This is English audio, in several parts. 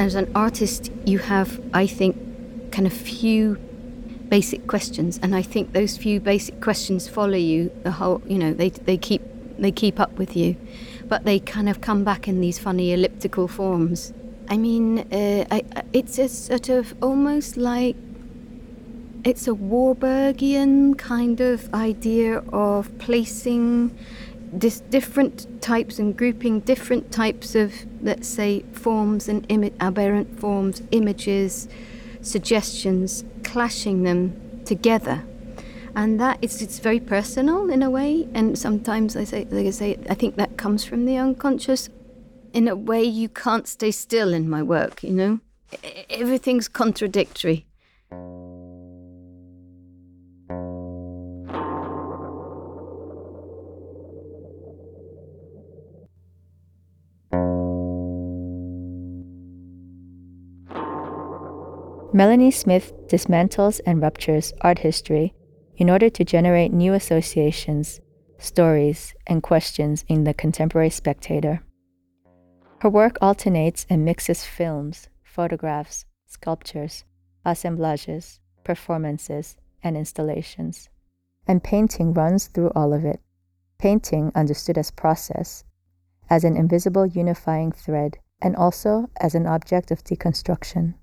as an artist, you have, I think, kind of few basic questions, and I think those few basic questions follow you the whole. You know, they they keep they keep up with you, but they kind of come back in these funny elliptical forms. I mean, uh, I, it's a sort of almost like it's a Warburgian kind of idea of placing this different types and grouping different types of, let's say, forms and Im- aberrant forms, images, suggestions, clashing them together. And that it's it's very personal in a way. And sometimes I say, like I say, I think that comes from the unconscious. In a way, you can't stay still in my work. You know, everything's contradictory. Melanie Smith dismantles and ruptures art history in order to generate new associations, stories, and questions in the contemporary spectator. Her work alternates and mixes films, photographs, sculptures, assemblages, performances, and installations. And painting runs through all of it. Painting understood as process, as an invisible unifying thread, and also as an object of deconstruction.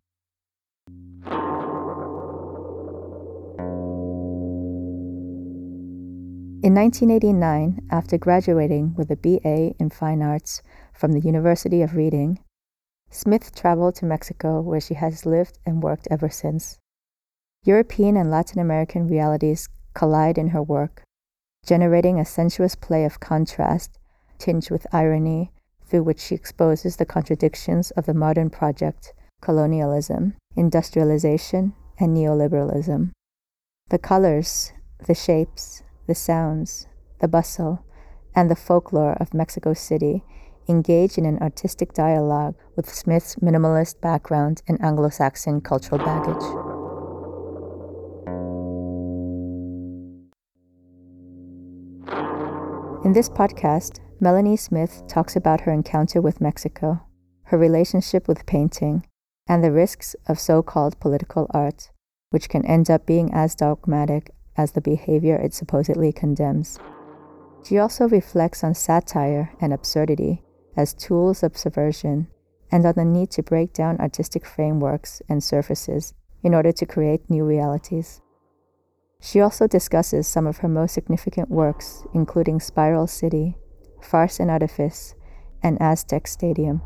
In 1989, after graduating with a BA in Fine Arts from the University of Reading, Smith traveled to Mexico where she has lived and worked ever since. European and Latin American realities collide in her work, generating a sensuous play of contrast tinged with irony through which she exposes the contradictions of the modern project, colonialism, industrialization, and neoliberalism. The colors, the shapes, the sounds, the bustle, and the folklore of Mexico City engage in an artistic dialogue with Smith's minimalist background and Anglo Saxon cultural baggage. In this podcast, Melanie Smith talks about her encounter with Mexico, her relationship with painting, and the risks of so called political art, which can end up being as dogmatic as the behavior it supposedly condemns. She also reflects on satire and absurdity as tools of subversion and on the need to break down artistic frameworks and surfaces in order to create new realities. She also discusses some of her most significant works, including Spiral City, Farce and Artifice, and Aztec Stadium.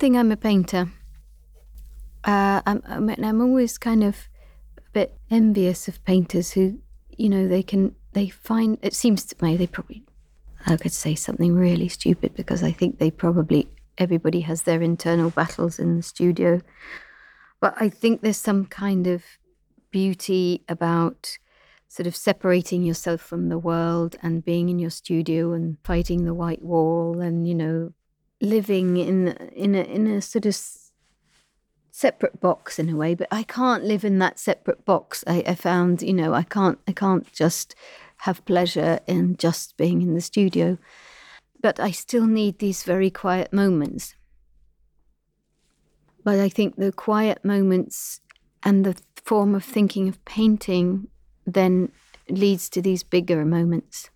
Think I'm a painter. Uh, I'm, I'm, I'm always kind of a bit envious of painters who, you know, they can, they find, it seems to me, they probably, I could say something really stupid because I think they probably, everybody has their internal battles in the studio. But I think there's some kind of beauty about sort of separating yourself from the world and being in your studio and fighting the white wall and, you know, living in in a in a sort of separate box in a way but i can't live in that separate box. I, I found you know i can't i can't just have pleasure in just being in the studio. But i still need these very quiet moments. But i think the quiet moments and the form of thinking of painting then leads to these bigger moments.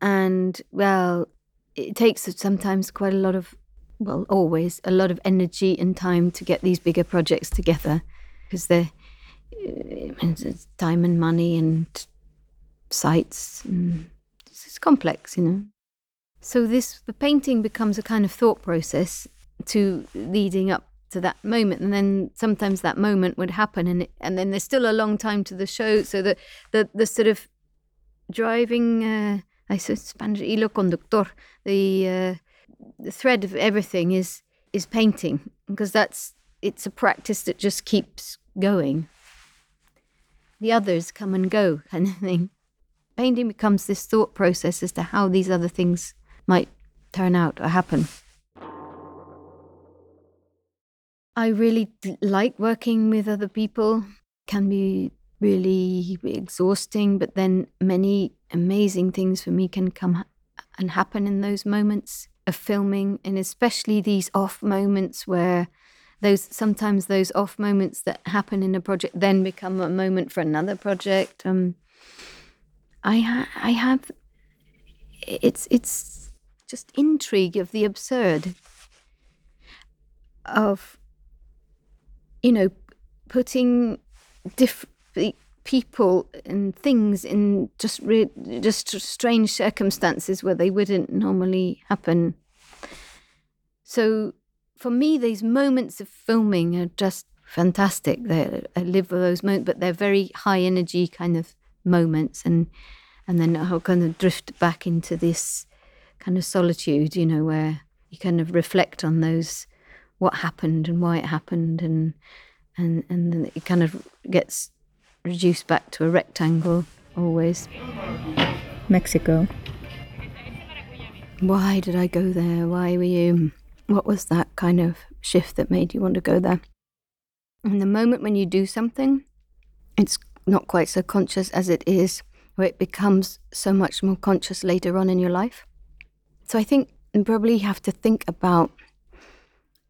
And well it takes sometimes quite a lot of well, always a lot of energy and time to get these bigger projects together because they're it's time and money and sites. And it's complex, you know. So this the painting becomes a kind of thought process to leading up to that moment, and then sometimes that moment would happen, and it, and then there's still a long time to the show. So the the the sort of driving, uh, I said Spanish hilo conductor, the uh, the thread of everything is is painting because that's it's a practice that just keeps going. The others come and go, kind of thing. Painting becomes this thought process as to how these other things might turn out or happen. I really like working with other people. Can be really exhausting, but then many amazing things for me can come and happen in those moments of filming, and especially these off moments where those sometimes those off moments that happen in a project then become a moment for another project. Um, I ha- I have it's it's just intrigue of the absurd of you know putting different people and things in just re- just strange circumstances where they wouldn't normally happen. So for me, these moments of filming are just fantastic. They're, I live for those moments, but they're very high energy kind of moments, and and then I'll kind of drift back into this kind of solitude, you know, where you kind of reflect on those what happened and why it happened, and and and then it kind of gets reduced back to a rectangle always. Mexico. Why did I go there? Why were you? What was that kind of shift that made you want to go there? And the moment when you do something, it's not quite so conscious as it is, where it becomes so much more conscious later on in your life. So I think you probably have to think about,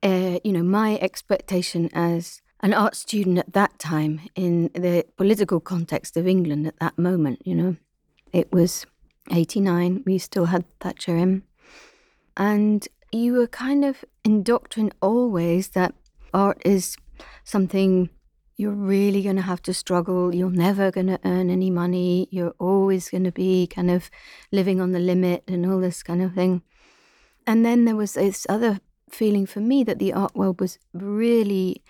uh, you know, my expectation as an art student at that time in the political context of England at that moment, you know. It was 89, we still had Thatcher in. And you were kind of indoctrinated always that art is something you're really going to have to struggle. You're never going to earn any money. You're always going to be kind of living on the limit and all this kind of thing. And then there was this other feeling for me that the art world was really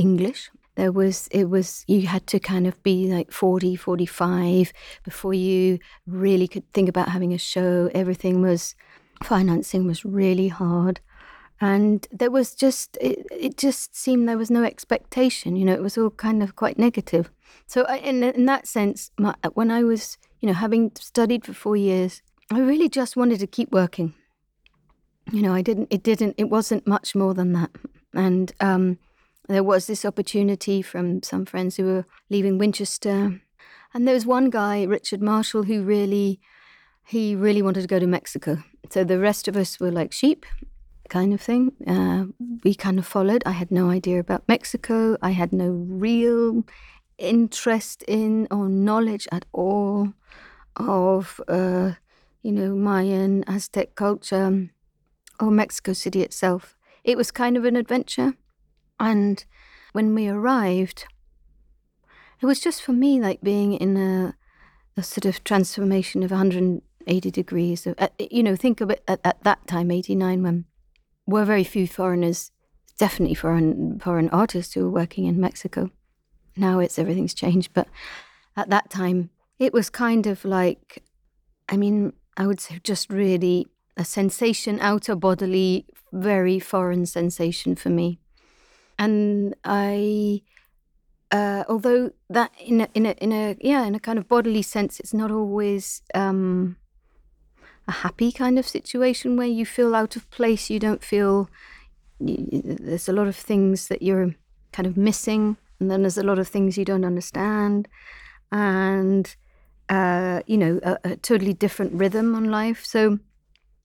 English. There was, it was, you had to kind of be like 40, 45 before you really could think about having a show. Everything was, financing was really hard. And there was just, it, it just seemed there was no expectation. You know, it was all kind of quite negative. So, I, in, in that sense, my, when I was, you know, having studied for four years, I really just wanted to keep working. You know, I didn't, it didn't, it wasn't much more than that. And, um, there was this opportunity from some friends who were leaving Winchester. And there was one guy, Richard Marshall, who really, he really wanted to go to Mexico. So the rest of us were like sheep, kind of thing. Uh, we kind of followed. I had no idea about Mexico. I had no real interest in or knowledge at all of, uh, you know, Mayan, Aztec culture or Mexico City itself. It was kind of an adventure. And when we arrived, it was just for me like being in a, a sort of transformation of 180 degrees. Of, uh, you know, think of it at, at that time, 89, when were very few foreigners, definitely foreign foreign artists who were working in Mexico. Now it's everything's changed, but at that time it was kind of like, I mean, I would say just really a sensation, outer bodily, very foreign sensation for me and I, uh, although that in a, in a in a yeah in a kind of bodily sense, it's not always um, a happy kind of situation where you feel out of place. You don't feel there's a lot of things that you're kind of missing, and then there's a lot of things you don't understand, and uh, you know a, a totally different rhythm on life. So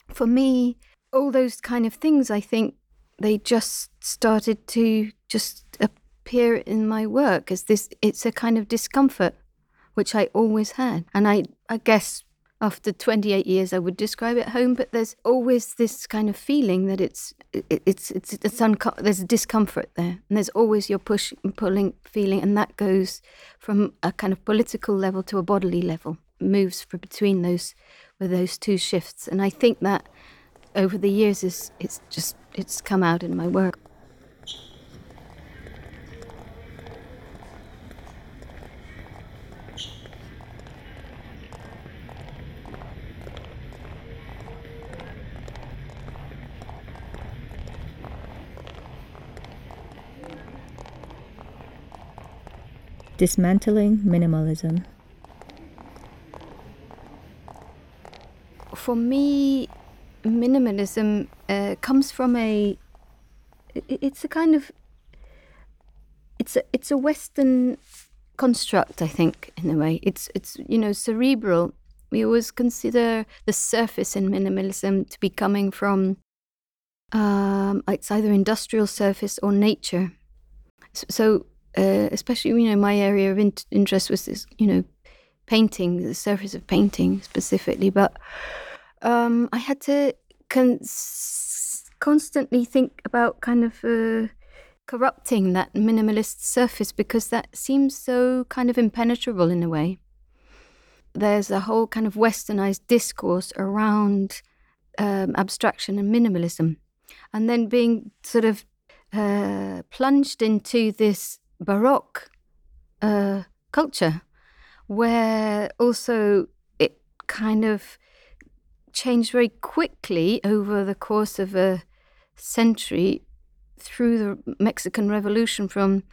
for me, all those kind of things, I think they just started to just appear in my work as this it's a kind of discomfort which I always had. And I I guess after 28 years I would describe it home but there's always this kind of feeling that it's it, it's it's it's unco- there's a discomfort there. And there's always your push and pulling feeling and that goes from a kind of political level to a bodily level moves for between those with those two shifts. And I think that over the years is it's just it's come out in my work Dismantling minimalism. For me, minimalism uh, comes from a. It's a kind of. It's a it's a Western construct, I think, in a way. It's it's you know cerebral. We always consider the surface in minimalism to be coming from. Um, it's either industrial surface or nature. So, so uh, especially you know my area of in- interest was this you know painting the surface of painting specifically but um, i had to con- constantly think about kind of uh, corrupting that minimalist surface because that seems so kind of impenetrable in a way. There's a whole kind of westernized discourse around um, abstraction and minimalism. And then being sort of uh, plunged into this Baroque uh, culture, where also it kind of changed very quickly over the course of a century through the Mexican Revolution from,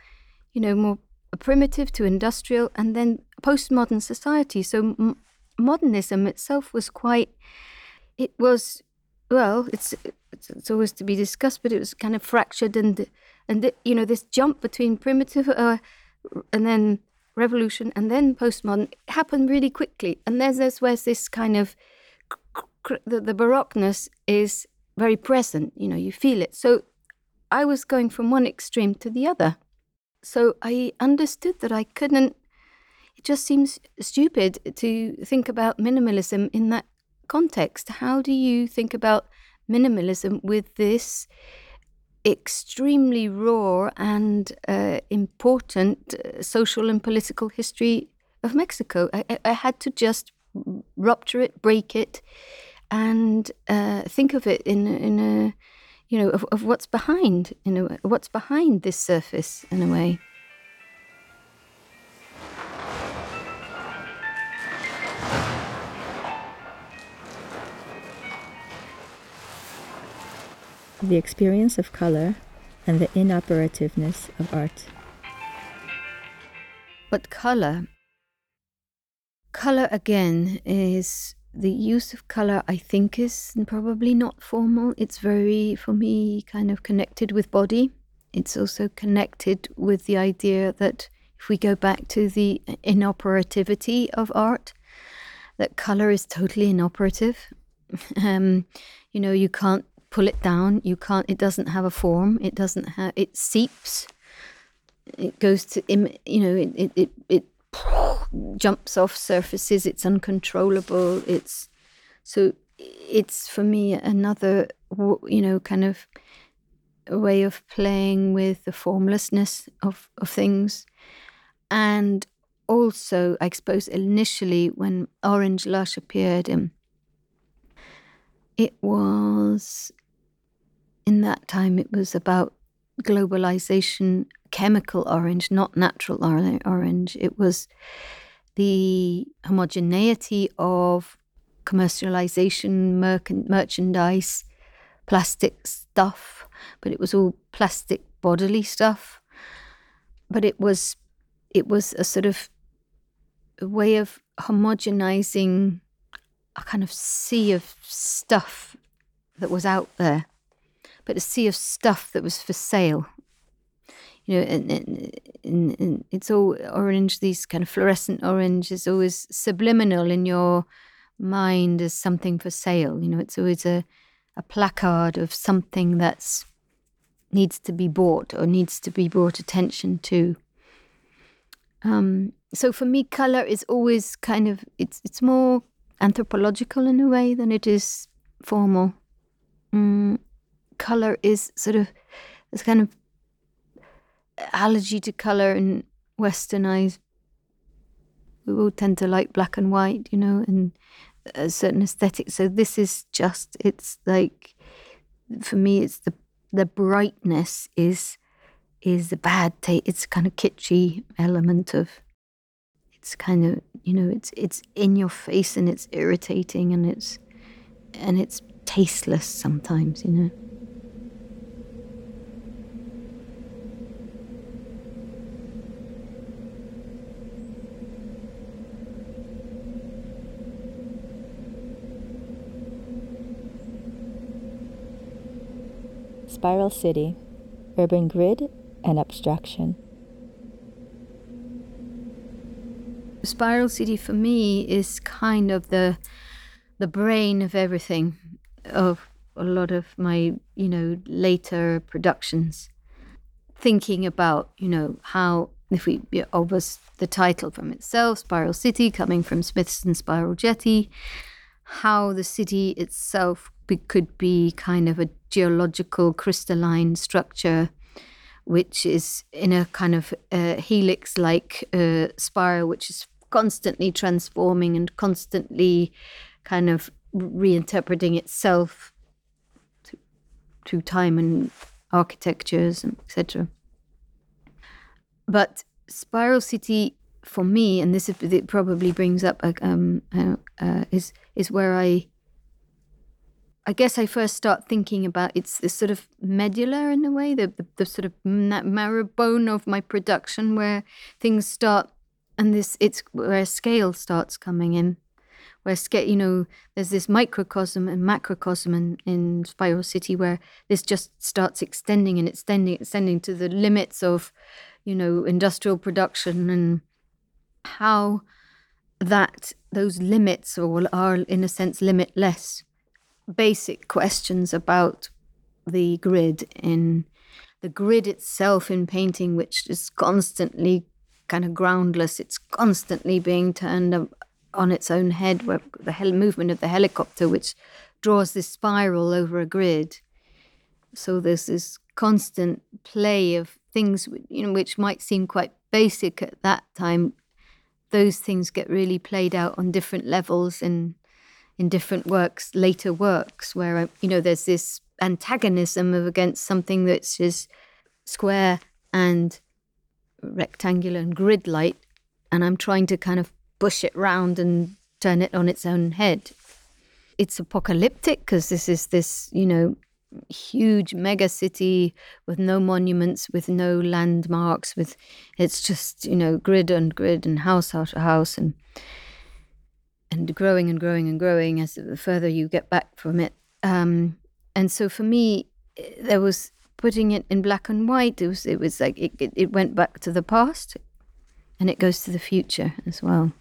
you know, more primitive to industrial and then postmodern society. So m- modernism itself was quite, it was, well, it's, it's, it's always to be discussed, but it was kind of fractured and and the, you know this jump between primitive uh, and then revolution and then postmodern happened really quickly and there's, there's where's this kind of the, the baroqueness is very present you know you feel it. So i was going from one extreme to the other. So i understood that i couldn't it just seems stupid to think about minimalism in that context. How do you think about minimalism with this extremely raw and uh, important uh, social and political history of Mexico. I, I, had to just rupture it, break it, and uh, think of it in in a you know of, of what's behind you know what's behind this surface in a way. the experience of color, and the inoperativeness of art. But color, color again is the use of color, I think, is probably not formal. It's very, for me, kind of connected with body. It's also connected with the idea that if we go back to the inoperativity of art, that color is totally inoperative. um, you know, you can't pull it down. You can't. It doesn't have a form. It doesn't have. It seeps. It goes to. You know. It it it, it jumps off surfaces. It's uncontrollable. It's so. It's for me another. You know, kind of way of playing with the formlessness of of things, and also, I suppose initially when Orange Lush appeared, um, it was in that time it was about globalization, chemical orange, not natural orange. It was the homogeneity of commercialization, merc- merchandise, plastic stuff, but it was all plastic bodily stuff. But it was it was a sort of a way of homogenizing a kind of sea of stuff that was out there but a sea of stuff that was for sale. You know, and, and, and, it's all orange, these kind of fluorescent orange is always subliminal in your mind as something for sale. You know, it's always a, a placard of something that's needs to be bought or needs to be brought attention to. Um, so for me, color is always kind of it's it's more anthropological in a way than it is formal. Mm, color is sort of this kind of allergy to color in Western eyes. We all tend to like black and white, you know, and a certain aesthetic. So this is just it's like for me, it's the the brightness is is a bad taste. It's kind of kitschy element of. It's kind of you know it's it's in your face and it's irritating and it's and it's tasteless sometimes, you know. Spiral City Urban Grid and Abstraction. Spiral City for me is kind of the the brain of everything of a lot of my you know later productions thinking about you know how if we obvious the title from itself spiral city coming from smithson spiral jetty how the city itself could be kind of a geological crystalline structure which is in a kind of uh, helix like uh, spiral which is constantly transforming and constantly kind of reinterpreting itself to time and architectures etc but spiral city for me and this probably brings up um, uh, uh, is is where i I guess I first start thinking about it's this sort of medulla in a way, the, the, the sort of marrow bone of my production where things start, and this it's where scale starts coming in, where scale, you know, there's this microcosm and macrocosm in, in Spiral City where this just starts extending and extending, extending to the limits of, you know, industrial production and how that those limits or are in a sense limitless basic questions about the grid in the grid itself in painting, which is constantly kind of groundless. It's constantly being turned on its own head, where the hel- movement of the helicopter, which draws this spiral over a grid. So there's this constant play of things, you know, which might seem quite basic at that time. Those things get really played out on different levels and in different works, later works, where uh, you know there's this antagonism of against something that's just square and rectangular and grid-like, and I'm trying to kind of push it round and turn it on its own head. It's apocalyptic because this is this, you know, huge mega city with no monuments, with no landmarks, with it's just, you know, grid and grid and house after house and and growing and growing and growing as the further you get back from it. Um, and so for me, there was putting it in black and white. It was it was like it, it, it went back to the past, and it goes to the future as well.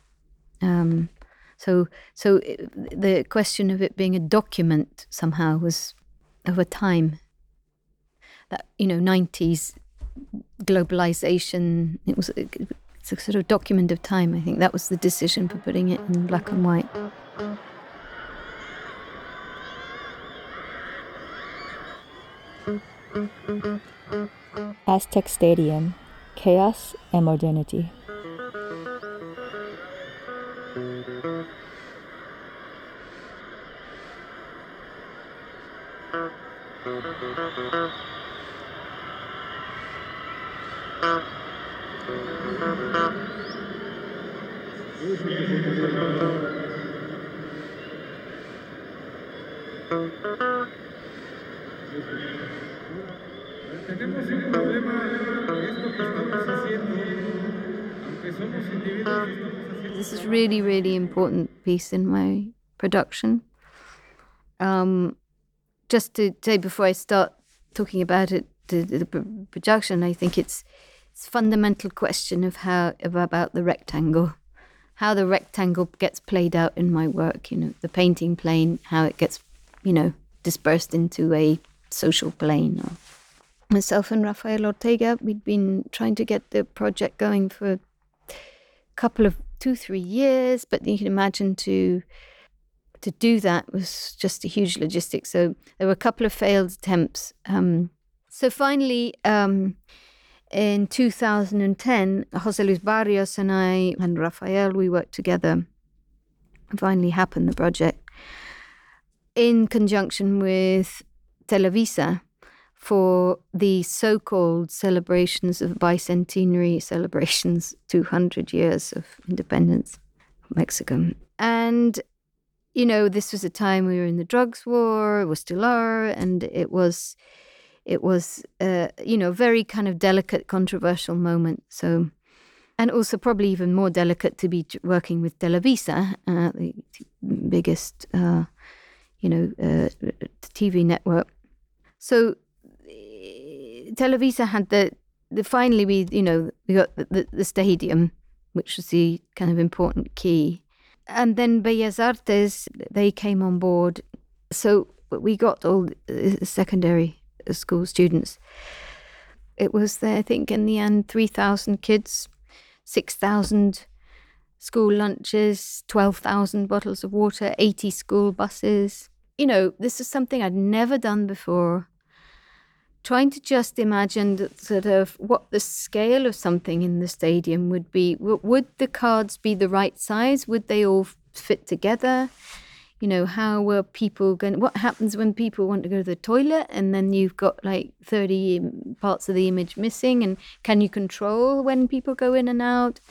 Um, so so it, the question of it being a document somehow was over time. That you know, nineties globalization. It was it's a sort of document of time. I think that was the decision for putting it in black and white. Aztec Stadium Chaos and Modernity. Tenemos un problema, esto que estamos haciendo, aunque somos individuos, This is really, really important piece in my production. Um, just to say before I start talking about it, the, the production, I think it's it's a fundamental question of how about the rectangle, how the rectangle gets played out in my work. You know, the painting plane, how it gets, you know, dispersed into a social plane. Or myself and Rafael Ortega, we'd been trying to get the project going for a couple of two, three years, but you can imagine to to do that was just a huge logistics. So there were a couple of failed attempts. Um, so finally, um, in 2010, Jose Luis Barrios and I and Rafael, we worked together. Finally happened the project in conjunction with Televisa for the so-called celebrations of bicentenary celebrations, 200 years of independence of Mexico. And you know, this was a time we were in the drugs war, we still are, and it was it was uh, you know, very kind of delicate, controversial moment. So and also probably even more delicate to be working with Televisa, uh, the biggest uh, you know, uh, TV network. So Televisa had the, the finally we you know we got the, the, the stadium, which was the kind of important key, and then Bellas Artes they came on board. So we got all the secondary Uh, school students. It was there, I think, in the end, three thousand kids, six thousand school lunches, 12,000 bottles of water, 80 school buses. You know, this is something I'd never done before trying to just imagine sort of what the scale of something in the stadium would be. Would the cards be the right size? Would they all fit together? You know, how were people going? What happens when people want to go to the toilet and then you've got like 30 parts of the image missing? And can you control when people go in and out?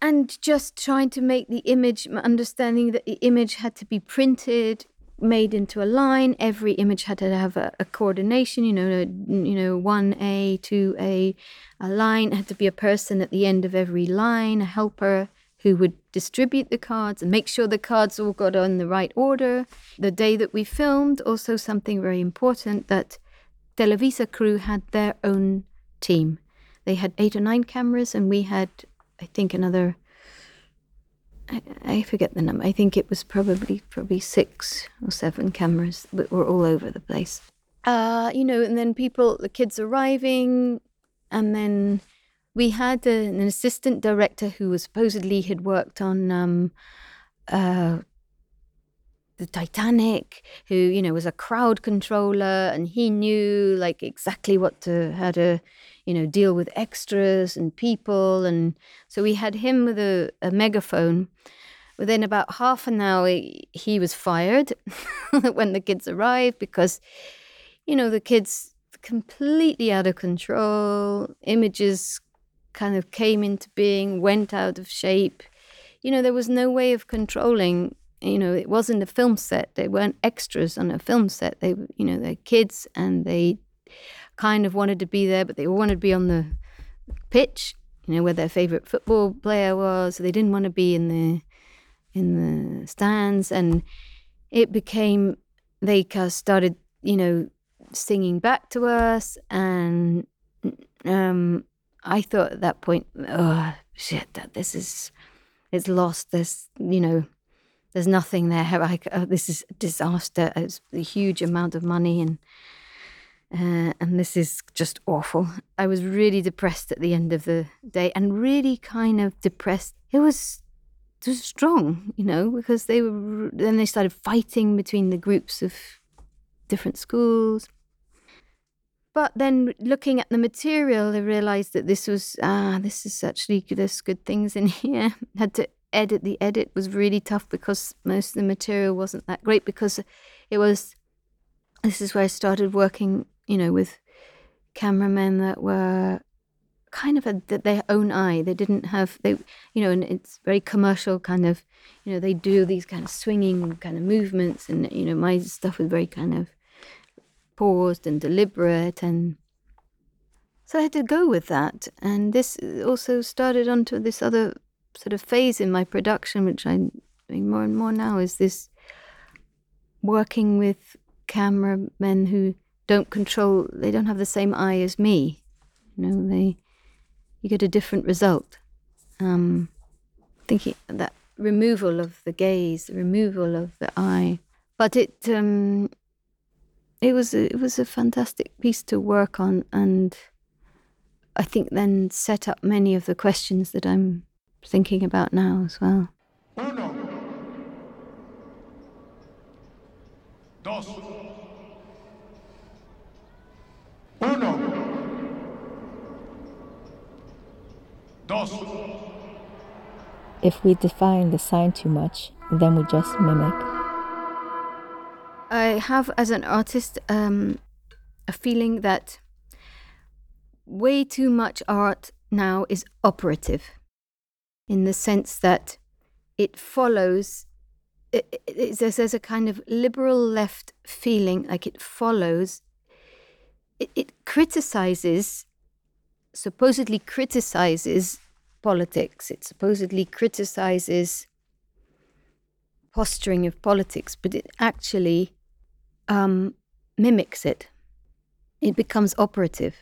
And just trying to make the image, understanding that the image had to be printed made into a line. Every image had to have a, a coordination. You know, a, you know, one A, two A, a line it had to be a person at the end of every line, a helper who would distribute the cards and make sure the cards all got on the right order. The day that we filmed, also something very important that Televisa crew had their own team. They had eight or nine cameras, and we had, I think, another I, forget the number. I think it was probably probably six or seven cameras that were all over the place. Uh, you know, and then people, the kids arriving, and then we had a, an assistant director who was supposedly had worked on um, uh, the Titanic, who you know was a crowd controller, and he knew like exactly what to how to you know deal with extras and people, and so we had him with a, a megaphone. Within about half an hour, he was fired when the kids arrived because you know the kids completely out of control. Images kind of came into being, went out of shape. You know, there was no way of controlling you know, it wasn't a film set. They weren't extras on a film set. They, you know, they're kids and they kind of wanted to be there, but they wanted to be on the pitch, you know, where their favorite football player was. They didn't want to be in the in the stands, and it became they started, you know, singing back to us, and um, I thought at that point, oh shit, that this is it's lost. This, you know there's nothing there. Like, oh, this is a disaster. It's a huge amount of money, and uh, and this is just awful. I was really depressed at the end of the day, and really kind of depressed. It was it was strong, you know, because they were. Then they started fighting between the groups of different schools. But then looking at the material, I realized that this was ah, this is actually there's good things in here. Had to edit the edit was really tough because most of the material wasn't that great because it was this is where I started working, you know, with cameramen that were kind of a, their own eye. They didn't have they, you know, and it's very commercial kind of, you know, they do these kind of swinging kind of movements, and you know, my stuff was very kind of paused and deliberate, and so I had to go with that. And this also started onto this other sort of phase in my production, which I'm doing more and more now, is this working with cameramen who don't control, they don't have the same eye as me. You know, they, you get a different result. Um, thinking that removal of the gaze, the removal of the eye. But it, um, it was a, it was a fantastic piece to work on, and I think then set up many of the questions that I'm thinking about now as well. Uno. dos, uno, dos. If we define the sign too much, then we just mimic. I have, as an artist, um, a feeling that way too much art now is operative in the sense that it follows it, it, there's, there's a kind of liberal left feeling like it follows it, it criticizes supposedly criticizes politics. It supposedly criticizes posturing of politics but it actually um, mimics it it becomes operative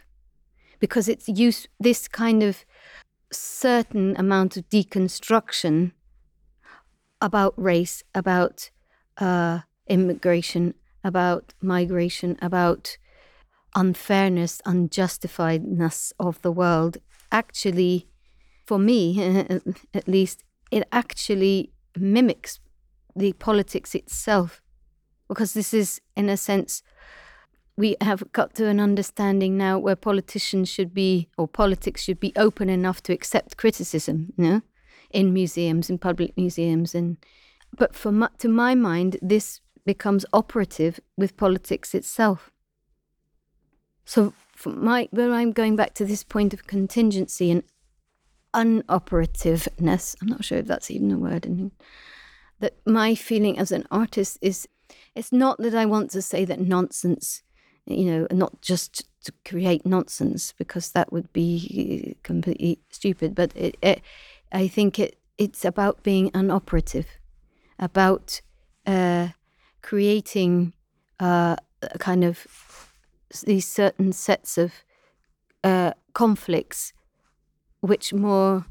because it's use this kind of certain amount of deconstruction about race, about uh, immigration, about migration, about unfairness, unjustifiedness of the world. Actually, for me, at least, it actually mimics the politics itself, because this is, in a sense, we have got to an understanding now where politicians should be or politics should be open enough to accept criticism you know, in museums in public museums and but for my, to my mind this becomes operative with politics itself. So my where i'm going back to this point of contingency and unoperativeness i'm not sure if that's even a word that my feeling as an artist is it's not that i want to say that nonsense you know, not just to create nonsense because that would be completely stupid. But it, it, I think it it's about being an operative, about uh, creating uh, a kind of these certain sets of uh, conflicts, which more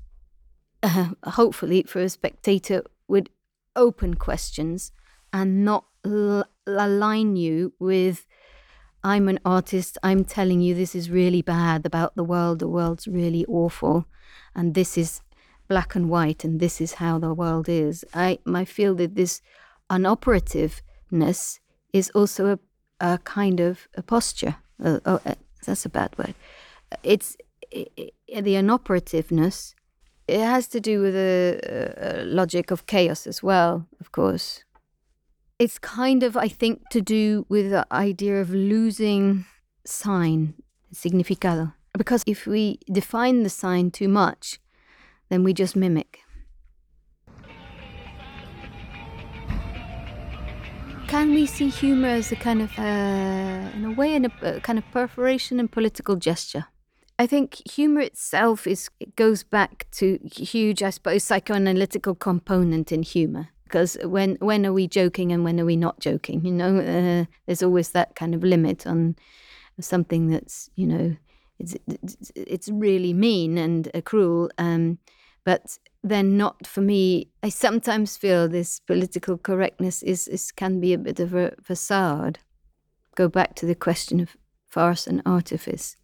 hopefully for a spectator would open questions and not l- align you with I'm an artist. I'm telling you this is really bad about the world. The world's really awful. And this is black and white, and this is how the world is. I, I feel that this unoperativeness is also a, a kind of a posture. Uh, oh, uh, that's a bad word. It's it, it, the unoperativeness. It has to do with the logic of chaos as well, of course it's kind of, I think, to do with the idea of losing sign, significado. Because if we define the sign too much, then we just mimic. Can we see humor as a kind of, uh, in a way, in a, a kind of perforation and political gesture? I think humor itself is it goes back to huge, I suppose, psychoanalytical component in humor because when when are we joking and when are we not joking? You know, uh, there's always that kind of limit on something that's you know it's it's really mean and uh, cruel. Um, but then not for me. I sometimes feel this political correctness is, is can be a bit of a facade. Go back to the question of farce and artifice.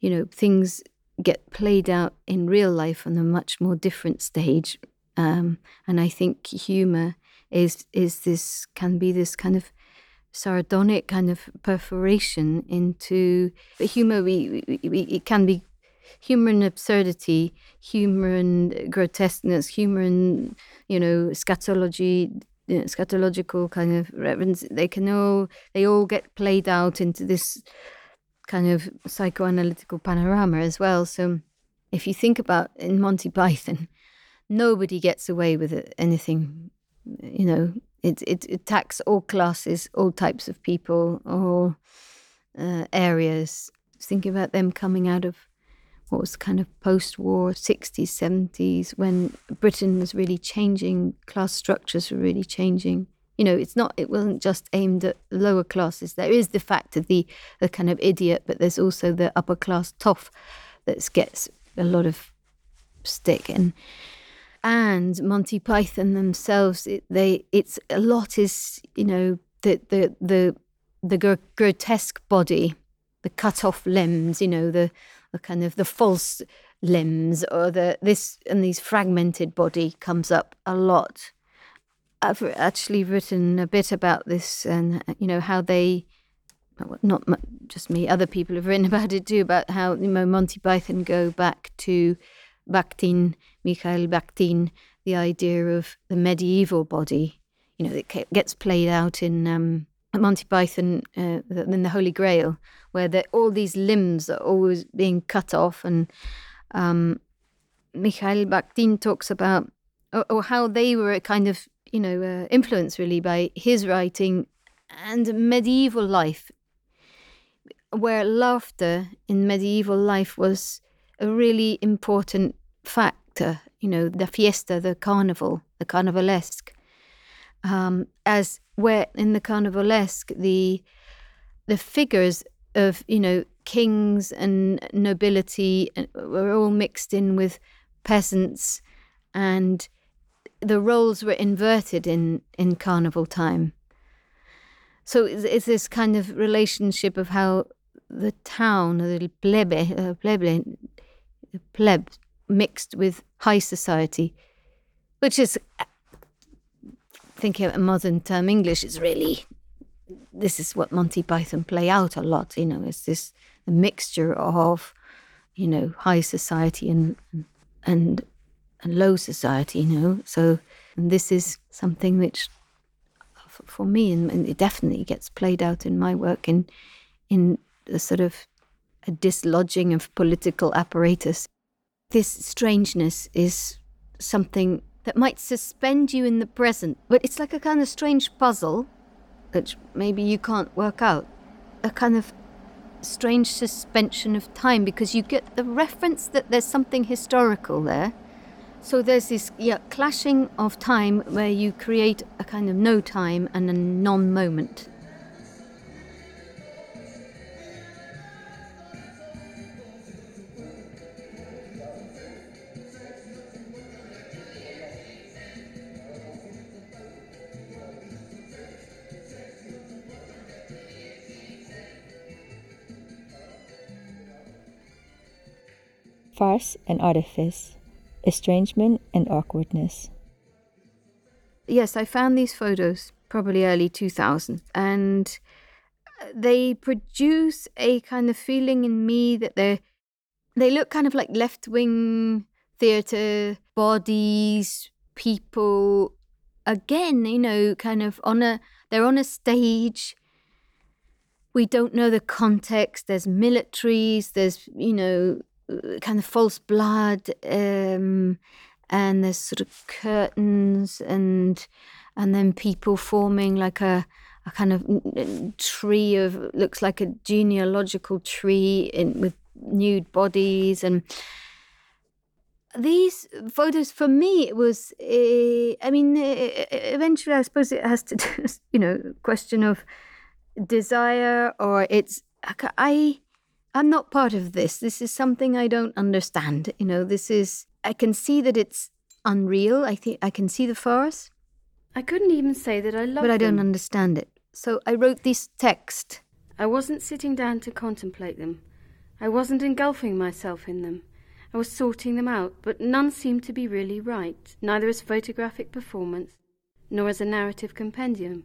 You know, things get played out in real life on a much more different stage um, and I think humor is is this can be this kind of sardonic kind of perforation into humor. We, we, we it can be humor and absurdity, humor and grotesqueness, humor and you know scatology, you know, scatological kind of reverence. They can all they all get played out into this kind of psychoanalytical panorama as well. So if you think about in Monty Python, nobody gets away with it, anything. You know, it, it attacks all classes, all types of people, all uh, areas. Thinking about them coming out of what was kind of post-war 60s, 70s, when Britain was really changing, class structures were really changing. You know, it's not, it wasn't just aimed at lower classes. There is the fact of the, the kind of idiot, but there's also the upper class toff that gets a lot of stick. And and Monty Python themselves, it, they it's a lot is you know the the the the gr- grotesque body, the cut off limbs, you know the the kind of the false limbs or the this and these fragmented body comes up a lot. I've actually written a bit about this and you know how they not just me other people have written about it too about how you know Monty Python go back to Bakhtin Mikhail Bakhtin the idea of the medieval body you know it gets played out in um, Monty Python uh, in the Holy Grail where all these limbs are always being cut off and um, Mikhail Bakhtin talks about or, or, how they were a kind of you know uh, influenced really by his writing and medieval life where laughter in medieval life was a really important factor you know the fiesta the carnival the carnivalesque. Um, as where in the carnivalesque the the figures of you know kings and nobility uh, were all mixed in with peasants and the roles were inverted in in carnival time. So it's, it's this kind of relationship of how the town the plebe uh, plebe pleb mixed with high society which is thinking of a modern term english is really this is what monty python play out a lot you know it's this a mixture of you know high society and and and low society, you know. So and this is something which, for me, and, and, it definitely gets played out in my work in in the sort of a dislodging of political apparatus. This strangeness is something that might suspend you in the present, but it's like a kind of strange puzzle that maybe you can't work out. A kind of strange suspension of time because you get the reference that there's something historical there so there's this yeah, clashing of time where you create a kind of no time and a non moment. Farce and artifice estrangement and awkwardness. Yes, I found these photos probably early 2000s, and they produce a kind of feeling in me that they they look kind of like left wing theatre bodies, people. Again, you know, kind of on a they're on a stage. We don't know the context. There's militaries. There's you know kind of false blood, um, and there's sort of curtains and and then people forming like a a kind of tree of looks like a genealogical tree in with nude bodies. And these photos for me it was uh, i mean uh, eventually i suppose it has to do you know question of desire or it's i I'm not part of this. This is something I don't understand. You know, this is I can see that it's unreal. I think I can see the farce. I couldn't even say that I love But I them. don't understand it. So I wrote this text. I wasn't sitting down to contemplate them. I wasn't engulfing myself in them. I was sorting them out, but none seemed to be really right, neither as photographic performance nor as a narrative compendium.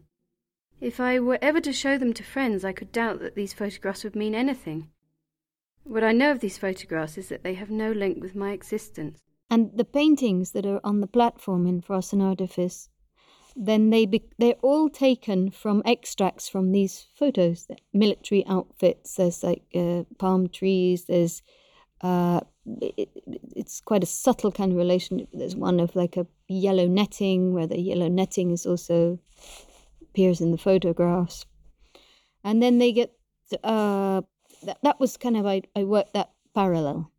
If I were ever to show them to friends, I could doubt that these photographs would mean anything. What I know of these photographs is that they have no link with my existence. And the paintings that are on the platform in Farce and Artifice, then they be- they're all taken from extracts from these photos. Military outfits. There's like uh, palm trees. There's uh, it, it's quite a subtle kind of relationship. There's one of like a yellow netting where the yellow netting is also appears in the photographs, and then they get uh, that, that was kind of I, I worked that parallel.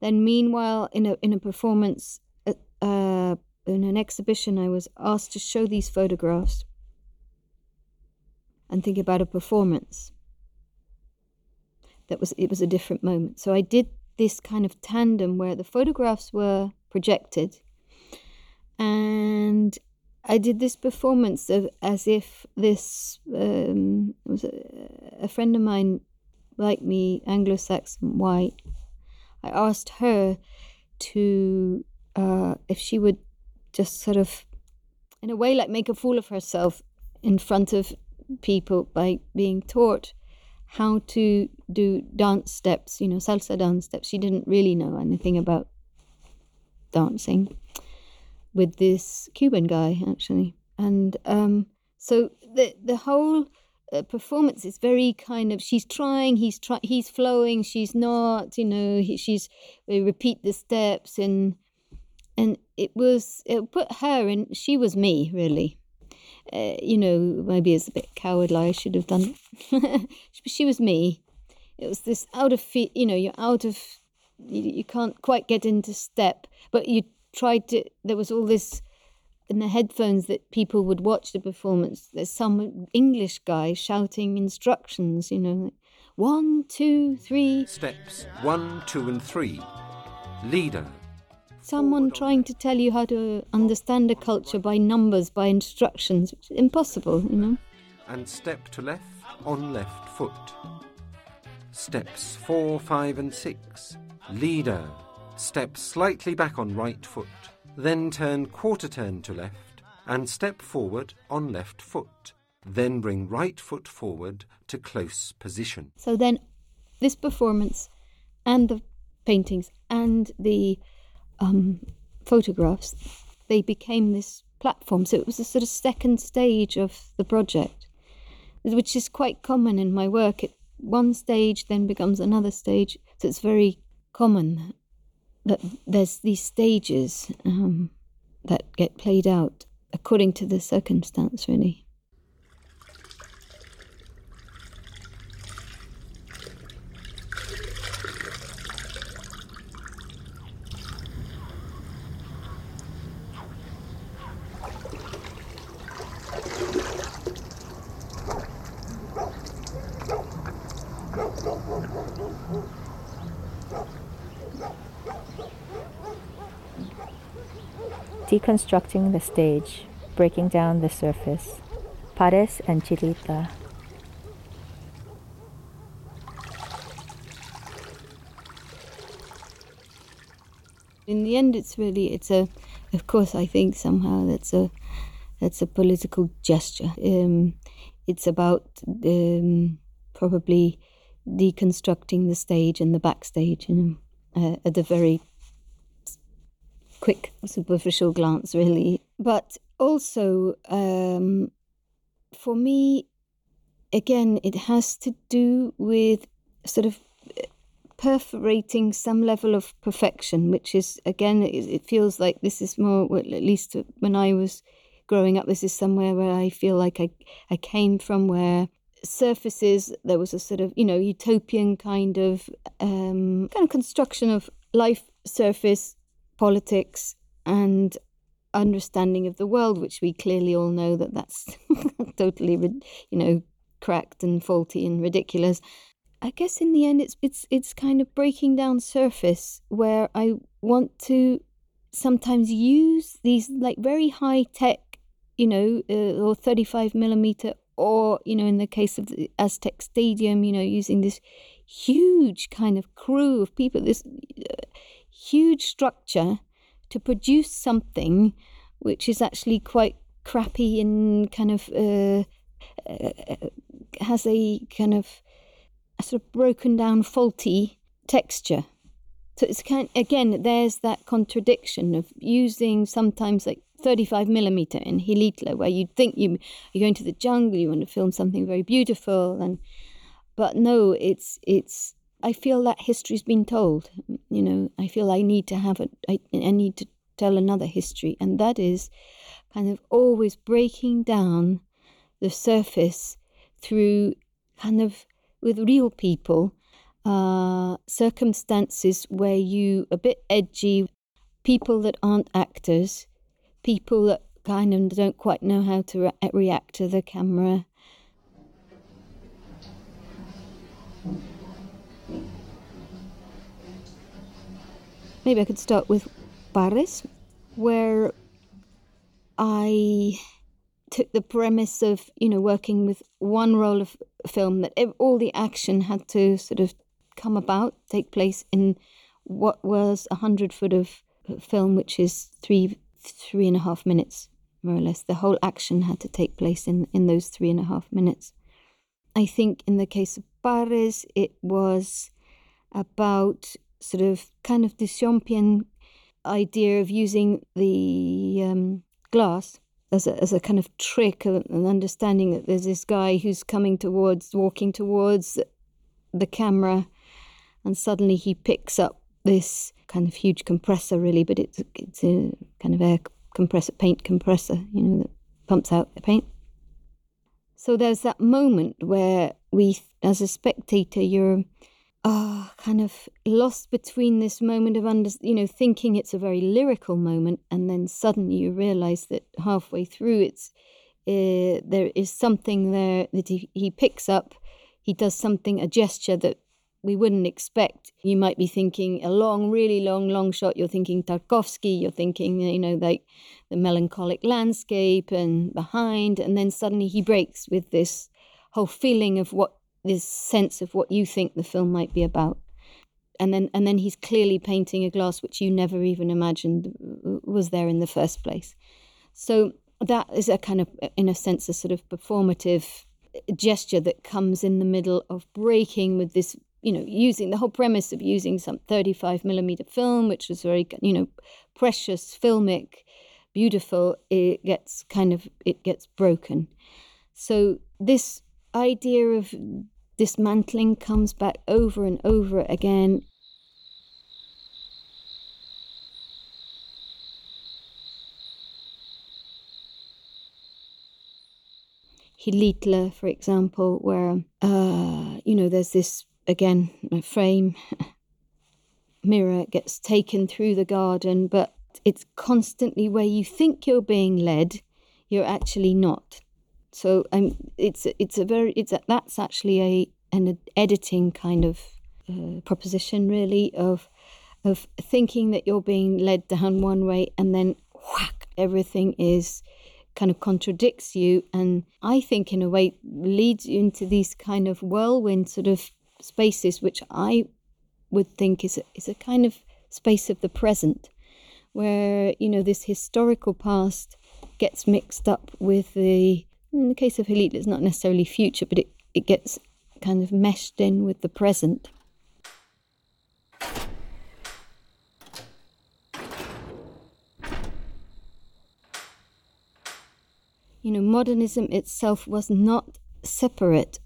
Then meanwhile, in a in a performance, uh, uh, in an exhibition, I was asked to show these photographs and think about a performance. That was it was a different moment. So I did this kind of tandem where the photographs were projected, and I did this performance of as if this um, was a, a friend of mine like me, Anglo Saxon, white, I asked her to, uh, if she would just sort of in a way, like make a fool of herself in front of people by being taught how to do dance steps, you know, salsa dance steps. She didn't really know anything about dancing with this Cuban guy, actually. And um, so the the whole uh, performance is very kind of she's trying, he's try, he's flowing, she's not, you know, he, she's we repeat the steps and and it was it put her in. She was me, really uh, you know, maybe it's a bit cowardly. I should have done. she was me. It was this out of feet. You know, you're out of. You, you can't quite get into step, but you tried to. There was all this in the headphones that people would watch the performance. There's some English guy shouting instructions. You know, one, two, three. Steps one, two, and three. Leader, someone trying to tell you how to understand a culture by numbers, by instructions, which is impossible, you know. And step to left on left foot. Steps four, five, and six. Leader. Step slightly back on right foot. Then turn quarter turn to left and step forward on left foot. Then bring right foot forward to close position. So then, this performance and the paintings and the um, photographs, they became this platform. So it was a sort of second stage of the project, which is quite common in my work. It, one stage then becomes another stage. So it's very common that there's these stages um, that get played out according to the circumstance, really. Deconstructing the stage, breaking down the surface. Parres and Xilitla. In the end, it's really it's a. Of course, I think somehow that's a that's a political gesture. Um, it's about um, probably deconstructing the stage and the backstage, you know, uh, at the very quick, superficial glance, really. But also, um, for me, again, it has to do with sort of perforating some level of perfection, which is, again, it, it feels like this is more, well, at least when I was growing up, this is somewhere where I feel like I, I came from, where surfaces there was a sort of you know utopian kind of um, kind of construction of life surface politics and understanding of the world which we clearly all know that that's totally you know cracked and faulty and ridiculous. I guess in the end it's it's it's kind of breaking down surface where i want to sometimes use these like very high tech you know uh, or 35 millimeter or you know in the case of the aztec stadium you know using this huge kind of crew of people this uh, huge structure to produce something which is actually quite crappy and kind of uh, uh, has a kind of a sort of broken down faulty texture so it's kind again there's that contradiction of using sometimes like 35 millimeter in Xilitla, where you'd think you, you're going to the jungle, you want to film something very beautiful, and but no, it's it's. I feel that history's been told. You know, I feel I need to have it. I, I need to tell another history, and that is kind of always breaking down the surface through kind of with real people, uh, circumstances where you a bit edgy, people that aren't actors, people that kind of don't quite know how to re- react to the camera. Maybe I could start with Parres, where I took the premise of you know working with one roll of film that all the action had to sort of come about, take place in what was a hundred foot of film, which is three three and a half minutes more or less. The whole action had to take place in, in those three and a half minutes. I think in the case of Parres, it was about sort of kind of Duchampian idea of using the um, glass as a, as a kind of trick, an understanding that there's this guy who's coming towards, walking towards the camera, and suddenly he picks up this kind of huge compressor, really, but it's it's a kind of air compressor, paint compressor, you know, that pumps out the paint. So there's that moment where we, as a spectator, you're uh, kind of lost between this moment of under, you know, thinking it's a very lyrical moment, and then suddenly you realize that halfway through it's uh, there is something there that he, he picks up. He does something, a gesture that we wouldn't expect. You might be thinking a long, really long, long shot. You're thinking Tarkovsky. You're thinking, you know, like the melancholic landscape and behind, and then suddenly he breaks with this whole feeling of what this sense of what you think the film might be about. And then, and then he's clearly painting a glass which you never even imagined was there in the first place. So that is a kind of, in a sense, a sort of performative gesture that comes in the middle of breaking with this you know, using the whole premise of using some 35 millimeter film, which was very, you know, precious, filmic, beautiful, it gets kind of, it gets broken. So this idea of dismantling comes back over and over again. Xilitla, for example, where, uh, you know, there's this again, a frame mirror gets taken through the garden, but it's constantly where you think you're being led, you're actually not. So um, it's it's a very it's a, that's actually a an editing kind of uh, proposition really of of thinking that you're being led down one way and then whack everything is kind of contradicts you and I think in a way leads you into these kind of whirlwind sort of spaces which I would think is a, is a kind of space of the present, where you know this historical past gets mixed up with the. In the case of Halit, it's not necessarily future, but it, it gets kind of meshed in with the present. You know, modernism itself was not separate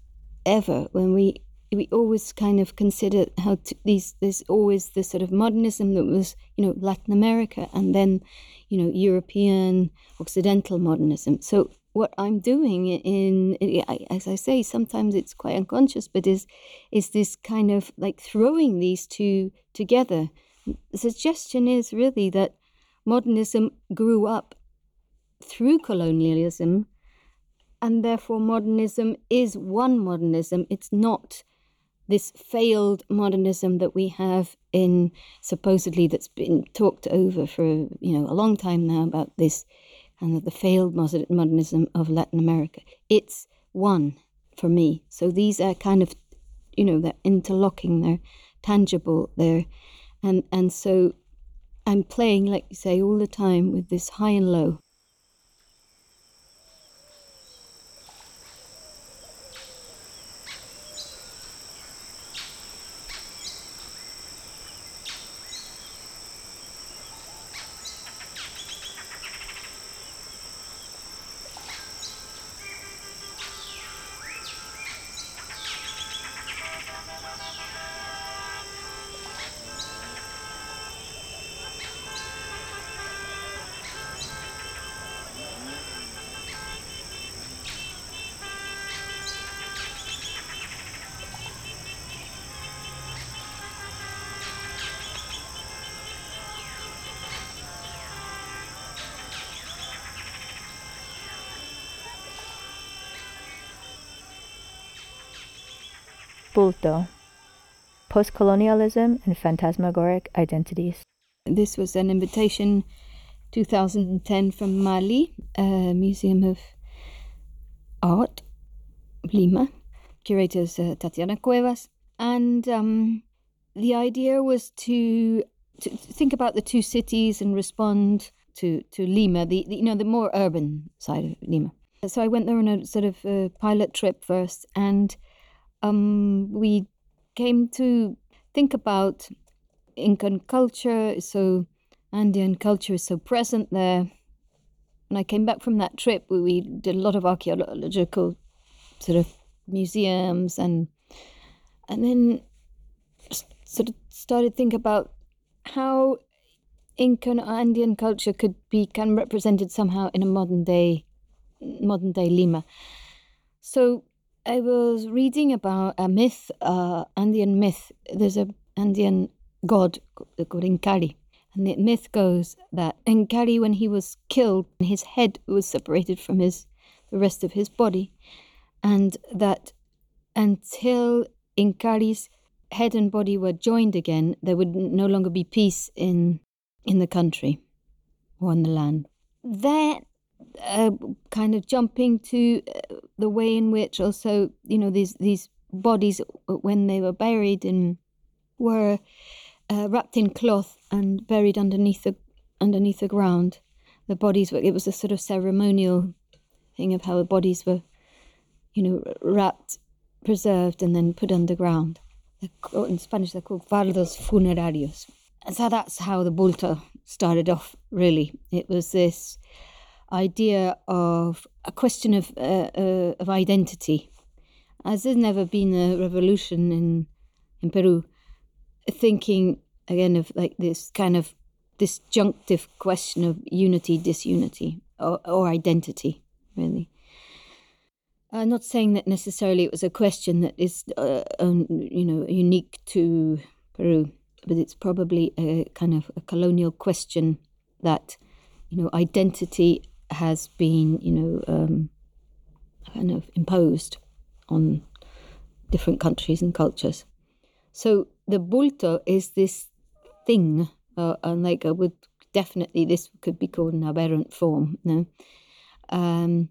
ever when we we always kind of consider how to, these there's always this sort of modernism that was you know Latin America and then you know European Occidental modernism. So what I'm doing in, eh, as I say, sometimes it's quite unconscious, but is is this kind of like throwing these two together. The suggestion is really that modernism grew up through colonialism and therefore modernism is one modernism. It's not this failed modernism that we have in supposedly that's been talked over for you know a long time now about this and the failed modernism of Latin America. It's one for me. So these are kind of you know they're interlocking, they're tangible, they're and and so I'm playing like you say all the time with this high and low. Postcolonialism and Phantasmagoric Identities. This was an invitation 2010 from Mali, a Museum of Art, Lima, curators uh, Tatiana Cuevas. And um, the idea was to, to think about the two cities and respond to to Lima, the, the you know the more urban side of Lima. So I went there on a sort of a pilot trip first, and um, we came to think about Incan culture. So Andean culture is so present there. When I came back from that trip, we, we did a lot of archaeological sort of museums and and then sort of started think about how Incan or Andean culture could be kind of represented somehow in a modern day modern day Lima. So I was reading about a myth, uh, Andean myth. There's a Andean god called Incari. And the myth goes that Incari, when he was killed, his head was separated from his the rest of his body, and that until Incari's head and body were joined again, there would no longer be peace in in the country or in the land. That uh, kind of jumping to uh, the way in which also you know these these bodies uh, when they were buried in were uh, wrapped in cloth and buried underneath the underneath the ground. The bodies were it was a sort of ceremonial thing of how the bodies were, you know, wrapped, preserved, and then put underground. In Spanish, they're called fardos funerarios. And so that's how the bulto started off. Really, it was this idea of a question of uh, uh, of identity, as there's never been a revolution in in Peru, thinking again of like this kind of disjunctive question of unity, disunity, or, or identity, really. I'm not saying that necessarily it was a question that is, uh, you know, unique to Peru, but it's probably a kind of a colonial question that, you know, identity has been, you know, um, kind of imposed on different countries and cultures. So the bulto is this thing, uh, and like I would definitely this could be called an aberrant form. No, um,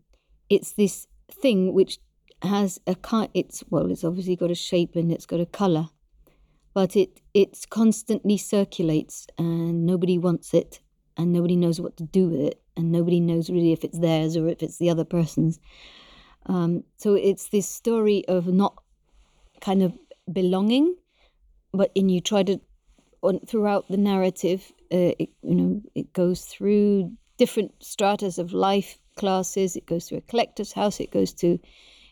it's this thing which has a kind. It's well, it's obviously got a shape and it's got a color, but it it's constantly circulates and nobody wants it and nobody knows what to do with it and nobody knows really if it's theirs or if it's the other person's. Um, so it's this story of not kind of belonging, but in you try to on, throughout the narrative, uh, it, you know, it goes through different stratas of life classes. It goes through a collector's house. It goes to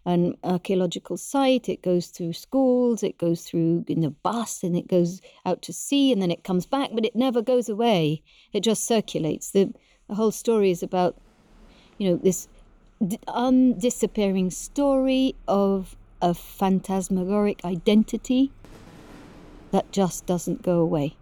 an archaeological site. It goes through schools. It goes through in a bus, and it goes out to sea, and then it comes back. But it never goes away. It just circulates. the The whole story is about, you know, this undisappearing story of a phantasmagoric identity that just doesn't go away.